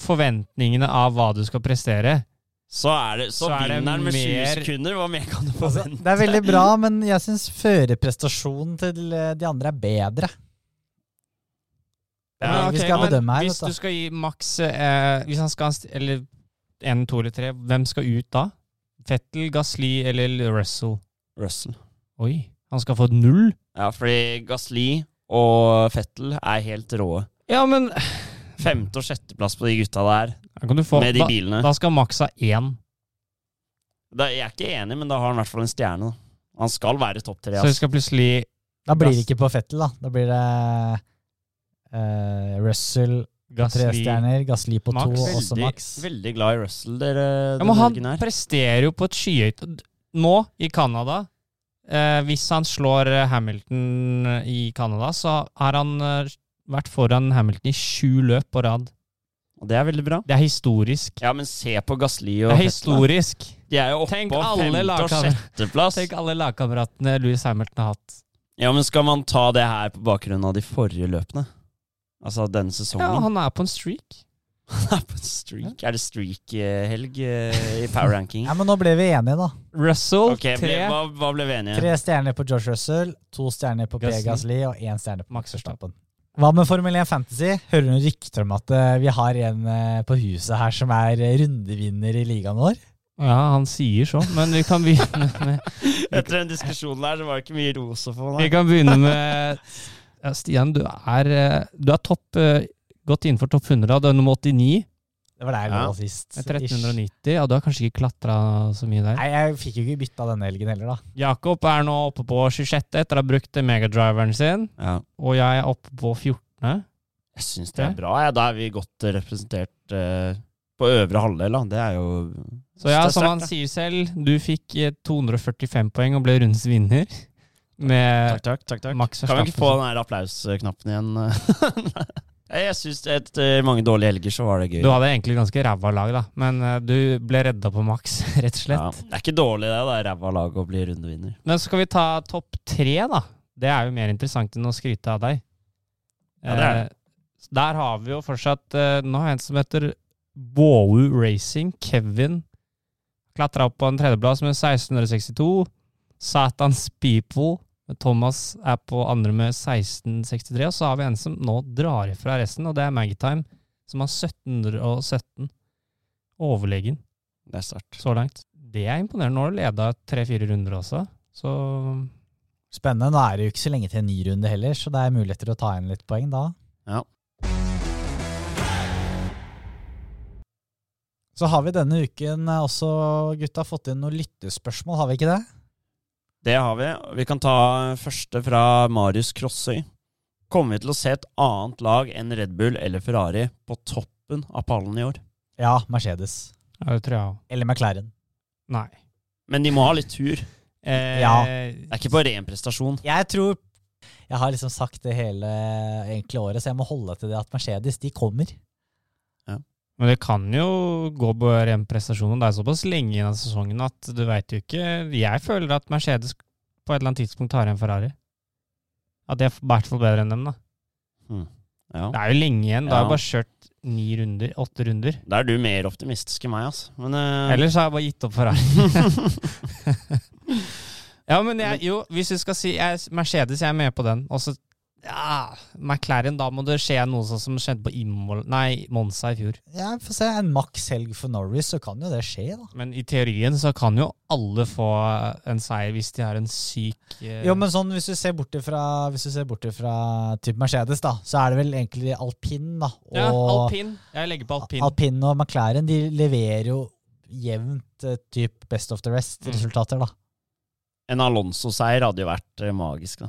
forventningene av hva du skal prestere. Så, er det, så, Så er det med 20 mer- sekunder. Hva mer kan du Altså, forvente? det er veldig bra, men jeg syns førerprestasjonen til eh, de andre er bedre. Ja, vi ok, skal bedømme her, Hvis du. skal gi Max eh, Hvis han skal ha en st- Eller en, to eller tre, hvem skal ut da? Fettel, Gasly eller Russell? Russell. Oi, han skal få null? Ja, fordi Gasli og Fettel er helt råe. Ja, men Femte- og sjetteplass på de gutta der, kan du få med de bilene. da skal Max ha én. Da, jeg er ikke enig, men da har han i hvert fall en stjerne. Da. Han skal være topp tre. Så vi skal plutselig Da blir det ikke på Fettel, da. Da blir det uh, Russell på tre stjerner, Gasli på Max. to, og også Max. veldig glad i Russell, dere. Ja, men han her. presterer jo på et skyhøyt Nå, i Canada eh, Hvis han slår eh, Hamilton eh, i Canada, så er han eh, vært foran Hamilton i sju løp på rad. Og det er veldig bra. Det er historisk. Ja, men se på Gasli Det og er Fettel. da. historisk. De er jo oppe Tenk på alle femte- og sjetteplass. Tenk alle lagkameratene Louis Hamilton har hatt. Ja, men skal man ta det her på bakgrunn av de forrige løpene? Altså denne sesongen? Ja, han er på en streak. (laughs) Han er på en streak. Er det streak-helg i power ranking? (laughs) Ja, men nå ble vi enige, da. Russell, Ok, ble, tre. hva, hva ble vi enige? Tre stjerner på George Russell, to stjerner på P. Gasly. Gasli og én stjerne på Max Max Verstappen. Hva med Formel 1 Fantasy? Hører du noen rykter om at eh, vi har en eh, på huset her som er eh, rundevinner i ligaen vår? Ja, han sier så, men vi kan begynne (laughs) med Etter den diskusjonen der, så var det ikke mye ros å få. Vi kan begynne med ja, Stian, du er, du er topp, godt innenfor topp 100. Du er nummer 89 Det var der jeg Ja. lå sist. med 1390. Ja, du har kanskje ikke klatra så mye der. Nei, jeg fikk jo ikke bytta denne helgen heller, da. Jakob er nå oppe på 26 etter å ha brukt megadriveren sin, Ja. og jeg er oppe på 14. Jeg syns det er bra. Ja. Da er vi godt eh, representert eh, på øvre halvdel. Da. Det er jo Så ja, som han sier selv, du fikk eh, 245 poeng og ble rundens vinner. Med Takk, takk. takk, takk. Kan vi ikke få den her applausknappen igjen? (laughs) Jeg syns etter mange dårlige helger så var det gøy. Du hadde egentlig ganske ræva lag, da, men eh, du ble redda på maks, (laughs) rett og slett. ja, det er ikke dårlig, det. da Ræva lag å bli rundevinner. Men så skal vi ta topp tre, da? Det er jo mer interessant enn å skryte av deg. Ja, det er det. Eh, der har vi jo fortsatt eh, Nå har jeg en som heter Båu Racing, Kevin. Klatra opp på en tredjeplass med 1662. Satans People, Thomas er på andre med 1663. Og så har vi en som nå drar ifra resten, og det er Magitime som har 1717. Overlegen Det er sterkt. så langt. Det er imponerende. Nå har du leda tre-fire runder også, så Spennende. Nå er det jo ikke så lenge til en ny runde heller, så det er muligheter å ta inn litt poeng da. Ja. Så har vi denne uken også, gutta, fått inn noen lyttespørsmål, har vi ikke det? Det har vi. Vi kan ta første fra Marius Krossøy. Kommer vi til å se et annet lag enn Red Bull eller Ferrari på toppen av pallen i år? Ja, Mercedes. Ja, det tror jeg også. Eller McLaren. Nei. Men de må ha litt tur. Eh, Ja. Det er ikke bare ren prestasjon. Jeg tror Jeg har liksom sagt det hele egentlig året, så jeg må holde til det at Mercedes, de kommer. Men det kan jo gå på ren prestasjon. Det er såpass lenge igjen av sesongen at du veit jo ikke Jeg føler at Mercedes på et eller annet tidspunkt tar igjen Ferrari. At de er i hvert fall bedre enn dem, da. Ja. Det er jo lenge igjen. Da har jeg bare kjørt ni runder, åtte runder. Da er du mer optimistisk enn meg, altså. Men uh... Ellers har jeg bare gitt opp Ferrari. (laughs) (laughs) ja, men jeg, jo, hvis du skal si jeg, Mercedes, jeg er med på den. Og så ja, McLaren, da må det skje noe sånn som skjedde på Imol, nei, Monza i fjor. Ja, Få se. En maks helg for Norris, så kan jo det skje, da. Men i teorien så kan jo alle få en seier hvis de har en syk eh, Jo, men sånn, hvis du ser bort ifra, hvis du ser bort ifra typ Mercedes, da, så er det vel egentlig alpin, da. Og Ja, alpin. Jeg legger på alpin. alpin og McLaren, de leverer jo jevnt eh, typ best of the Mm. rest-resultater, da. en Alonso-seier hadde jo vært eh, magisk, da.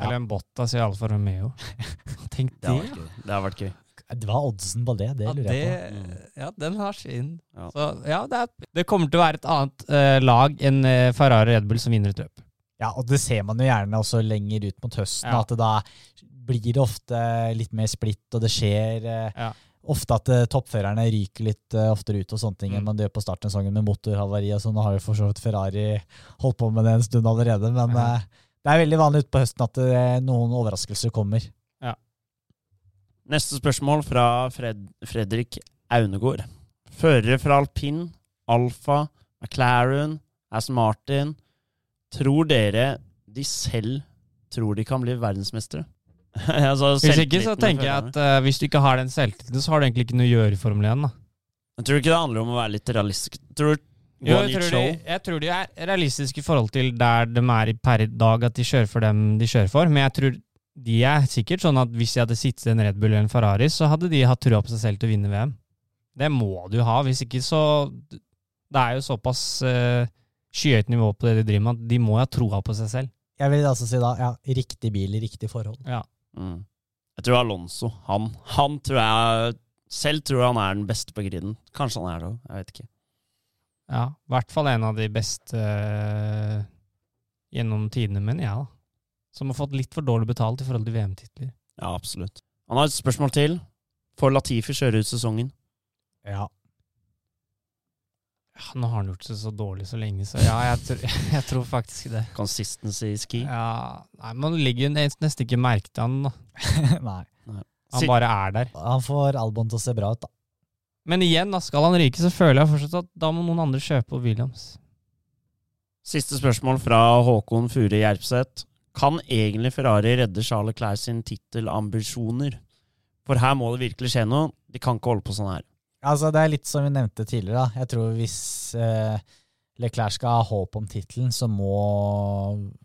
Eller en Bottas i Alfa Romeo. (laughs) Tenk Det det. Det har vært gøy. Hva er oddsen på det? Det Ja, lurer jeg på. Mm. ja, den har sin. Ja. Så ja, det, er, det kommer til å være et annet uh, lag enn uh, Ferrari Red Bull som vinner et løp. Ja, og det ser man jo gjerne også lenger ut mot høsten, Ja. at det da blir det ofte litt mer splitt, og det skjer uh, Ja. ofte at toppførerne ryker litt oftere ut og sånne ting enn Mm. man gjør på starten av sesongen med motorhavari. og sånn. Nå har jo for så vidt Ferrari holdt på med det en stund allerede, men Ja. Det er veldig vanlig utpå høsten at eh, noen overraskelser kommer. Neste spørsmål fra Fred Fredrik Aunegård. Førere fra alpin, Alfa, McLaren, Aston Martin. Tror dere de selv tror de kan bli verdensmestere? (laughs) altså, Hvis ikke så tenker jeg at uh, hvis du ikke har den selvtilliten, så har du egentlig ikke noe å gjøre i Formel 1. da. Jeg tror ikke det handler om å være litt realistisk. Tror du Jo, jeg, tror de, jeg tror de er realistiske i forhold til der de er i per i dag, at de kjører for dem de kjører for. Men jeg tror de er sikkert sånn at hvis de hadde sittet i en Red Bull eller en Ferrari, så hadde de hatt trua på seg selv til å vinne VM. Det må du ha. Hvis ikke så Det er jo såpass uh, skyhøyt nivå på det de driver med, at de må ha troa på seg selv. Jeg vil altså si da, ja, riktig bil i riktig forhold. Ja. Mm. Jeg tror Alonso, han, han tror jeg selv tror han er den beste på griden. Kanskje han er det òg, jeg vet ikke. Ja, I hvert fall en av de beste eh, gjennom tidene, mener jeg. da. Som har fått litt for dårlig betalt i forhold til VM-titler. Ja, absolutt. Han har et spørsmål til. Får Latifi kjøre ut sesongen? Ja. Ja, nå har han gjort det så dårlig så lenge, så ja, jeg, tror, (laughs) jeg tror faktisk det. Consistency i ski? Ja, nei, Man ligger nesten ikke merke til han, da. (laughs) Nei. Han bare er der. Han får Albon til å se bra ut, da. Men igjen, da skal han ryke, så føler jeg fortsatt at da må noen andre kjøpe Williams. Siste spørsmål fra Håkon Fure Gjerpseth. Kan egentlig Ferrari redde Charles Leclerc sin tittelambisjoner? For her må det virkelig skje noe. De kan ikke holde på sånn her. Altså, det er litt som vi nevnte tidligere. Da. Jeg tror hvis eh, Leclerc skal ha håp om tittelen, så må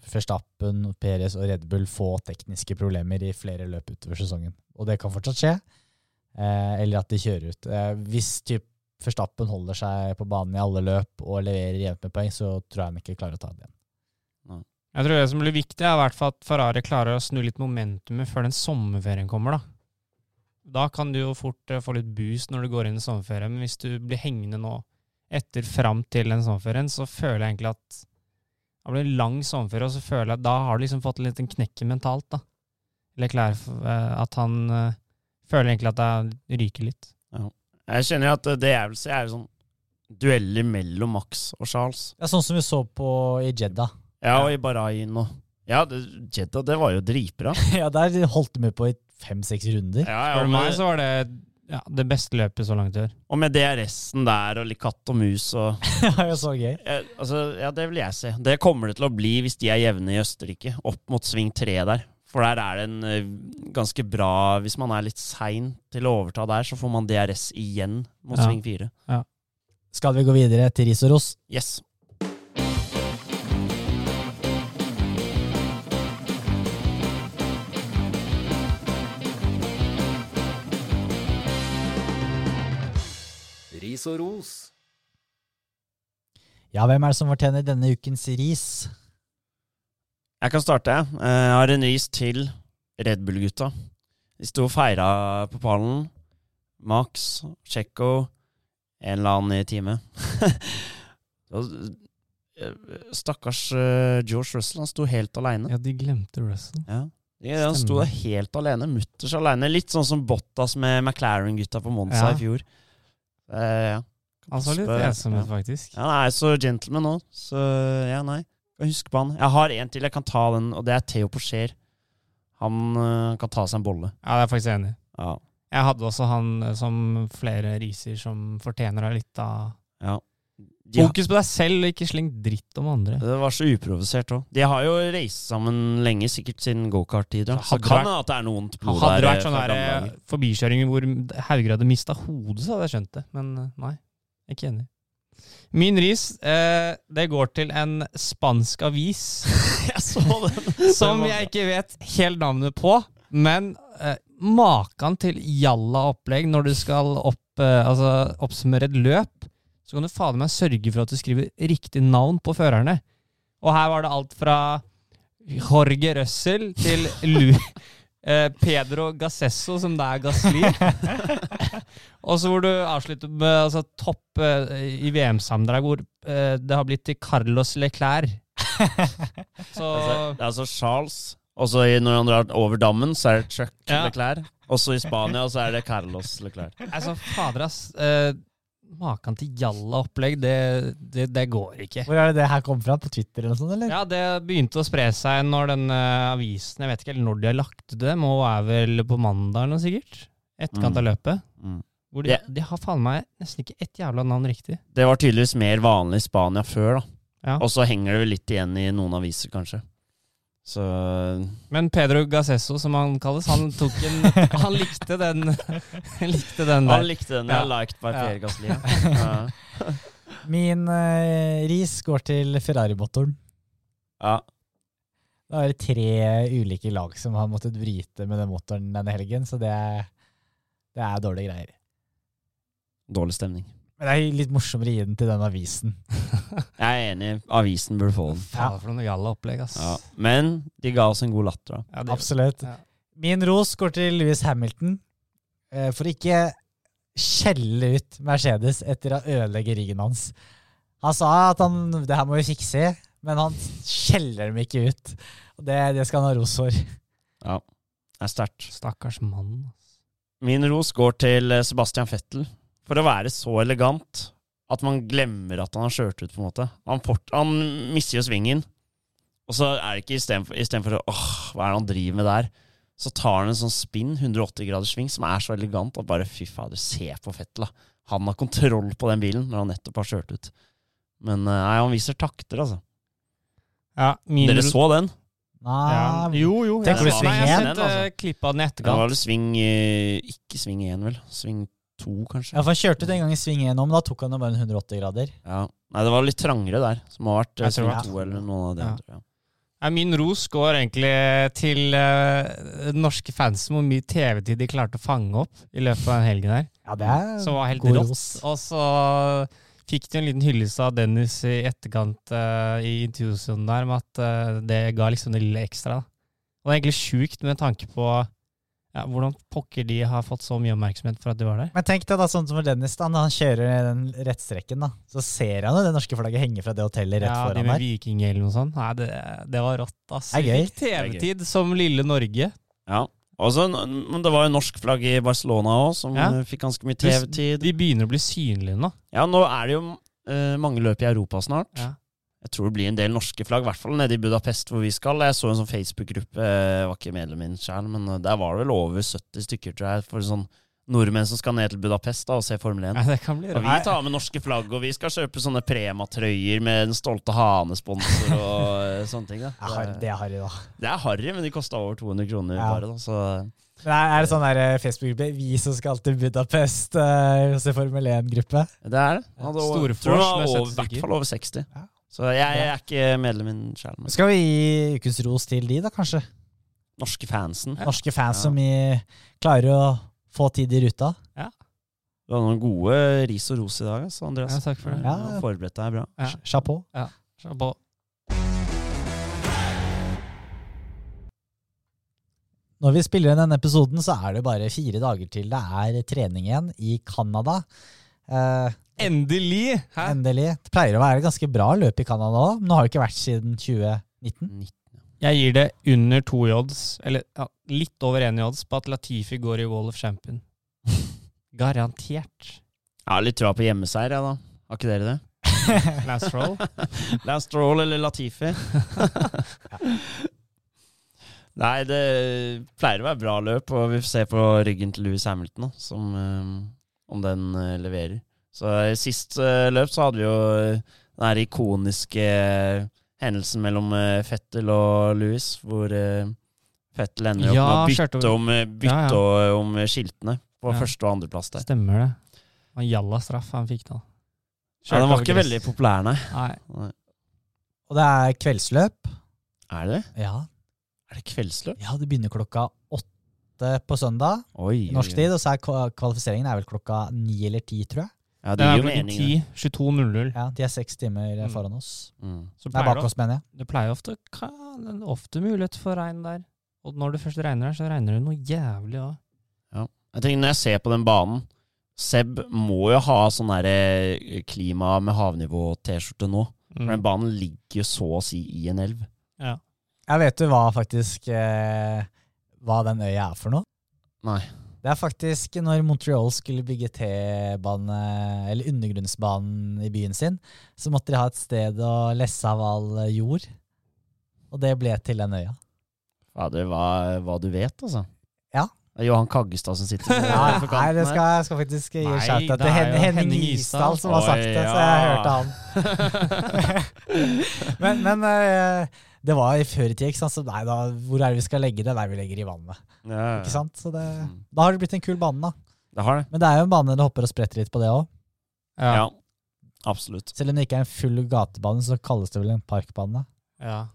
Verstappen, Perez og Red Bull få tekniske problemer i flere løp utover sesongen. Og det kan fortsatt skje. Eh, eller at de kjører ut. Eh, hvis typ Forstappen holder seg på banen i alle løp og leverer jevnt med poeng, så tror jeg han ikke klarer å ta det igjen. Jeg tror det som blir viktig, er i hvert fall at Ferrari klarer å snu litt momentumet før den sommerferien kommer, da. Da kan du jo fort eh, få litt boost når du går inn i sommerferien, men hvis du blir hengende nå etter fram til den sommerferien, så føler jeg egentlig at det blir en lang sommerferie, og så føler jeg at da har du liksom fått litt en knekk mentalt, da. Eller eh, at han føler egentlig at det ryker litt. Jeg kjenner at det jeg vil se, er sånn dueller mellom Max og Charles. Ja, sånn som vi så på i Jeddah. Ja, og i Bahrain og Ja, det, Jeddah, det var jo dritbra. (laughs) ja, der holdt de med på i fem-seks runder. Ja, ja, For meg så var det ja, det beste løpet så langt i år. og med DRS-en der og litt katt og mus og (laughs) det var jo så gøy. ja, altså, Ja, det vil jeg se. Det kommer det til å bli hvis de er jevne i Østerrike, opp mot sving tre der. For der er det en eh, ganske bra Hvis man er litt sein til å overta der, så får man DRS igjen mot Ja. sving fire. Skal vi gå videre til ris og ros? Yes. Ris og ros. Ja, hvem er det som fortjener denne ukens ris? Jeg kan starte. jeg. Eh, har en ris til Red Bull-gutta. De sto og feira på pallen. Max, Tsjekko, en eller annen i time. (laughs) Eh, Stakkars eh, George Russell, han sto helt aleine. Ja, de glemte Russell. Ja. Ja, han sto helt alene, mutters aleine. Litt sånn som Bottas med McLaren-gutta på Monza Ja. i fjor. Eh, ja. Han så litt Spør- ensom ut, faktisk. Ja, han er så gentleman nå, så ja, nei. Kan huske på han. Jeg har en til jeg kan ta den, og det er Theo Porcher. Han øh, kan ta seg en bolle. Ja, det er jeg faktisk enig i. Ja. Jeg hadde også han eh, som flere riser som fortjener deg litt av ja. De, Fokus på deg selv, og ikke sleng dritt om andre. det var så uprovosert òg. De har jo reist sammen lenge, sikkert siden gokart-tider. Så kan det hende at det er noe blod Hadde det der. vært sånn fra gamle dager. forbikjøringer hvor Hauger hadde mista hodet, så hadde jeg skjønt det. Men eh, nei, ikke enig. Min ris, eh, det går til en spansk avis (laughs) Jeg så den! (laughs) som jeg ikke vet helt navnet på. Men eh, maken til jalla opplegg når du skal opp, eh, altså, oppsummere et løp, så kan du fader meg sørge for at du skriver riktig navn på førerne. Og her var det alt fra Jorge Røssel til Lu eh, Pedro Gassesso, som det er Gasli. (laughs) Og så hvor du avslutter med altså, topp eh, i VM-sammendrag, hvor eh, det har blitt til Carlos Leclerc. (laughs) Så Altså, det er altså Charles, og så i- når han drar over dammen, så er det Chuck Ja. Leclerc. Og så i Spania så er det Carlos Leclerc. Altså, fader, ass. Maken til jalla-opplegg, det, det, det går ikke. Hvor er det det her kom fra? På Twitter eller noe sånt, eller? Ja, det begynte å spre seg når den eh, avisen Jeg vet ikke når de har lagt det, må være vel på mandag eller noe sikkert. Etterkant av løpet. Mm. Hvor de, de har faen meg nesten ikke ett jævla navn riktig. Det var tydeligvis mer vanlig i Spania før, da. Ja. Og så henger det vel litt igjen i noen aviser, kanskje. Så Men Pedro Gassesso, som han kalles, han tok en (laughs) Han likte den (laughs) Likte den Han likte den. Ja. Liked by Ja. Pierre. Ja. Ja. Min uh, ris går til Ferrari-motoren. ja. Det er tre ulike lag som har måttet bryte med den motoren denne helgen, så det er, det er dårlige greier. Dårlig stemning. Men det er litt morsommere å gi den til den avisen. (laughs) Jeg er enig. Avisen burde få den. Faen for noe jalla-opplegg, ass. Ja. Men de ga oss en god latter, da. Ja, det- Absolutt. Ja. Min ros går til Louis Hamilton eh, for ikke skjelle ut Mercedes etter å ødelegge ryggen hans. Han sa at han, det her må vi fikse, men han skjeller dem ikke ut. Og det, det skal han ha ros for. Ja. Det er sterkt. Stakkars mann. Min ros går til eh, Sebastian Vettel. For å være så elegant at man glemmer at han har kjørt ut, på en måte. Han, fort, han mister jo svingen, og så er det ikke istedenfor åh, hva er det han driver med der? Så tar han en sånn spinn, 180 graders sving, som er så elegant at bare fy fader, se på Vettel, da. Han har kontroll på den bilen når han nettopp har kjørt ut. Men eh, nei, han viser takter, altså. Ja, min Dere så den? Nei, ja. Jo, jo. Tenker jeg, du sving Nei, jeg har igjen, sett altså? uh, klipp av den i Da var det sving eh, Ikke sving én, vel. Sving to, kanskje. Ja, for han kjørte ut en gang i sving 1 nå, men da tok han jo bare en 180 grader. Ja. Nei, det var litt trangere der. Som har vært eh, Jeg sving to eller noe av det. Ja. tror jeg. Nei, min ros går egentlig til uh, norske fans, hvor mye TV-tid de klarte å fange opp i løpet av den helgen her. Ja, det er Som var helt god rått. ros. Og så fikk de en liten hyllest av Dennis i etterkant uh, i intervjusonen der, med at uh, det ga liksom det lille ekstra. da. Og det er egentlig sjukt med tanke på ja, hvordan pokker de har fått så mye oppmerksomhet for at de var der. Men tenk deg da, sånn som Dennis, da, når han kjører den rettstrekken, da, så ser han jo det norske flagget henge fra det hotellet rett ja, foran med der. Viking eller noe sånt. Nei, det, det var rått, ass. Det er gøy. TV-tid som lille Norge. Ja. Også, men det var jo norsk flagg i Barcelona òg, som Ja. fikk ganske mye TV-tid. De begynner å bli synlige nå. Ja, nå er det jo uh, mange løp i Europa snart. Ja. Jeg tror det blir en del norske flagg, i hvert fall nede i Budapest hvor vi skal. Jeg så en sånn Facebook-gruppe, var ikke medlem i den sjøl, men eh, der var det vel over 70 stykker, tror jeg, for sånn nordmenn som skal ned til Budapest da og se Formel 1. Ja, det kan bli Og vi tar med norske flagg, og vi skal kjøpe sånne Prema-trøyer med Den stolte hane-sponsor og eh, sånne ting. Da. (laughs) Ja, det er harry, da. Det er harry, men de kosta over 200 kroner Ja. bare, da, så Men er, det sånn der eh, Facebook-gruppe 'Vi som skal til Budapest' uh, se Formel 1-gruppe? Det er det. Ja, det var, Storfors tror med var over- I hvert fall over 60. Ja. Så jeg, jeg er ikke medlem i den sjøl. Skal vi gi ukens ros til de, da, kanskje? Norske fansen. Norske fans Ja. som i, klarer å få tid i ruta. Ja. Du hadde noen gode ris og ros i dag, altså, Andreas. Ja, takk for det. Ja, Ja. Forberedt deg bra. Ja. Chapeau. Chapeau. Når vi spiller inn denne episoden, så er det bare fire dager til det er trening igjen i Canada. Eh, Endelig! Hæ? endelig. Det pleier å være ganske bra løp i Canada òg, Nå har det ikke vært siden 2019. Jeg gir det under to i odds, eller ja, litt over én i odds, på at Latifi går i Wall of Champion. (laughs) Garantert. Jeg har litt troa på hjemmeseier, jeg, da. Har ikke dere det? (laughs) Last roll. Last (laughs) Roll eller Latifi? Nei, det pleier å være bra løp, og vi får se på ryggen til Louis Hamilton, da, som, um, om den uh, leverer. Så i Sist eh, løp så hadde vi jo eh, den her ikoniske eh, hendelsen mellom eh, Fettel og Louis, hvor eh, Fettel ender Ja, opp med å bytte om, eh, bytte Ja, ja. om skiltene på Ja. første- og andreplass der. Stemmer det. Og jalla straff han fikk da. Ja, den var ikke veldig populær, nei. Nei. Og det er kveldsløp. Er det? Ja, Er det kveldsløp? ja det begynner klokka åtte på søndag Oi, norsk tid, og så er kvalifiseringen er vel klokka ni eller ti, tror jeg. Ja, det Det gir jo mening. det. 10, 22.00. Ja, De er seks timer Mm. foran oss. Mm. Så Det er bak oss, mener jeg. det pleier ofte, er ofte mulighet for regn der. Og når det først regner der, så regner det noe jævlig òg. Jeg tenker Når jeg ser på den banen Seb må jo ha sånn derre klima med havnivå-T-skjorte nå. For den banen ligger jo så å si i en elv. Ja. Jeg vet du hva faktisk eh, Hva den øya er for noe? Nei. Det er faktisk når Montreal skulle bygge T-bane, eller undergrunnsbanen i byen sin, så måtte de ha et sted å lesse av all jord. Og det ble til den øya. Fader, hva, hva du vet, altså. Ja. Det er Johan Kaggestad som sitter Ja, (laughs) på nei, det skal, jeg skal faktisk gi shout-out til Hen Henning Isdal som har sagt det, så jeg ja. hørte han. (laughs) (laughs) men men eh, det var i før i tida. ikke sant? så nei, da, hvor er det vi skal legge det? Nei, vi legger i vannet. Ja, ja. Ikke sant? Så det, Mm. da har det blitt en kul bane, da. Det har det. Men det er jo en bane det hopper og spretter litt på, det òg. Ja. Ja. Absolutt. Selv om det ikke er en full gatebane, så kalles det vel en parkbane. ja.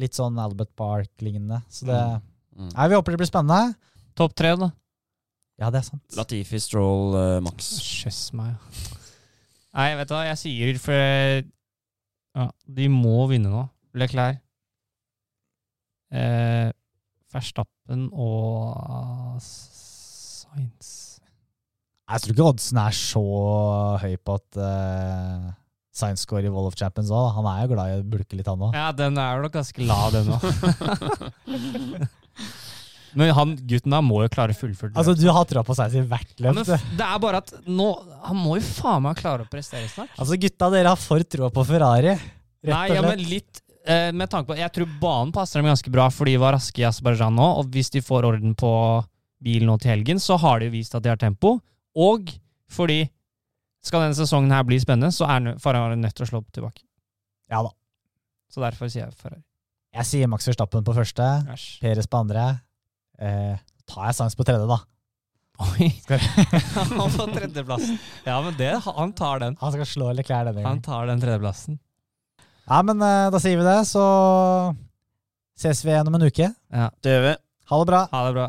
Litt sånn Albert Park-lignende. Så det Mm. Nei, vi håper det blir spennende. Topp tre, da. Ja, det er sant. Latifi, Stroll, uh, Max. Kjøss meg. Nei, vet du hva, jeg sier for ja, De må vinne nå. Leclerc. Eh, Verstappen og Sainz. Jeg tror ikke oddsen er så høy på at uh, Science score i Wall of Champions òg. Han er jo glad i å bulke litt, han òg. Ja, den er nok ganske lav, den òg. (laughs) Men han gutten der må jo klare fullført. Altså, du har troa på seg i hvert løp. Ja, det er bare at nå Han må jo faen meg klare å prestere snart. altså, gutta, dere har for troa på Ferrari. Rett Nei, og ja, men litt eh, med tanke på Jeg tror banen passer dem ganske bra, for de var raske i Aserbajdsjan nå. Og hvis de får orden på bilen nå til helgen, så har de vist at de har tempo. Og fordi skal denne sesongen her bli spennende, så er Ferrari nødt til å slå opp tilbake. Ja da. Så derfor sier jeg Ferrari. Jeg sier Max Verstappen på første, Æsj. Peres på andre. Eh, tar jeg Science på tredje, da. Oi! (laughs) Han får tredjeplassen. Ja, men det, han tar den. Han skal slå Leclerc denne Han tar den tredjeplassen. Ja, men eh, da sier vi det, så ses vi igjen om en uke. Ja. Det gjør vi. Ha det bra. Ha det bra.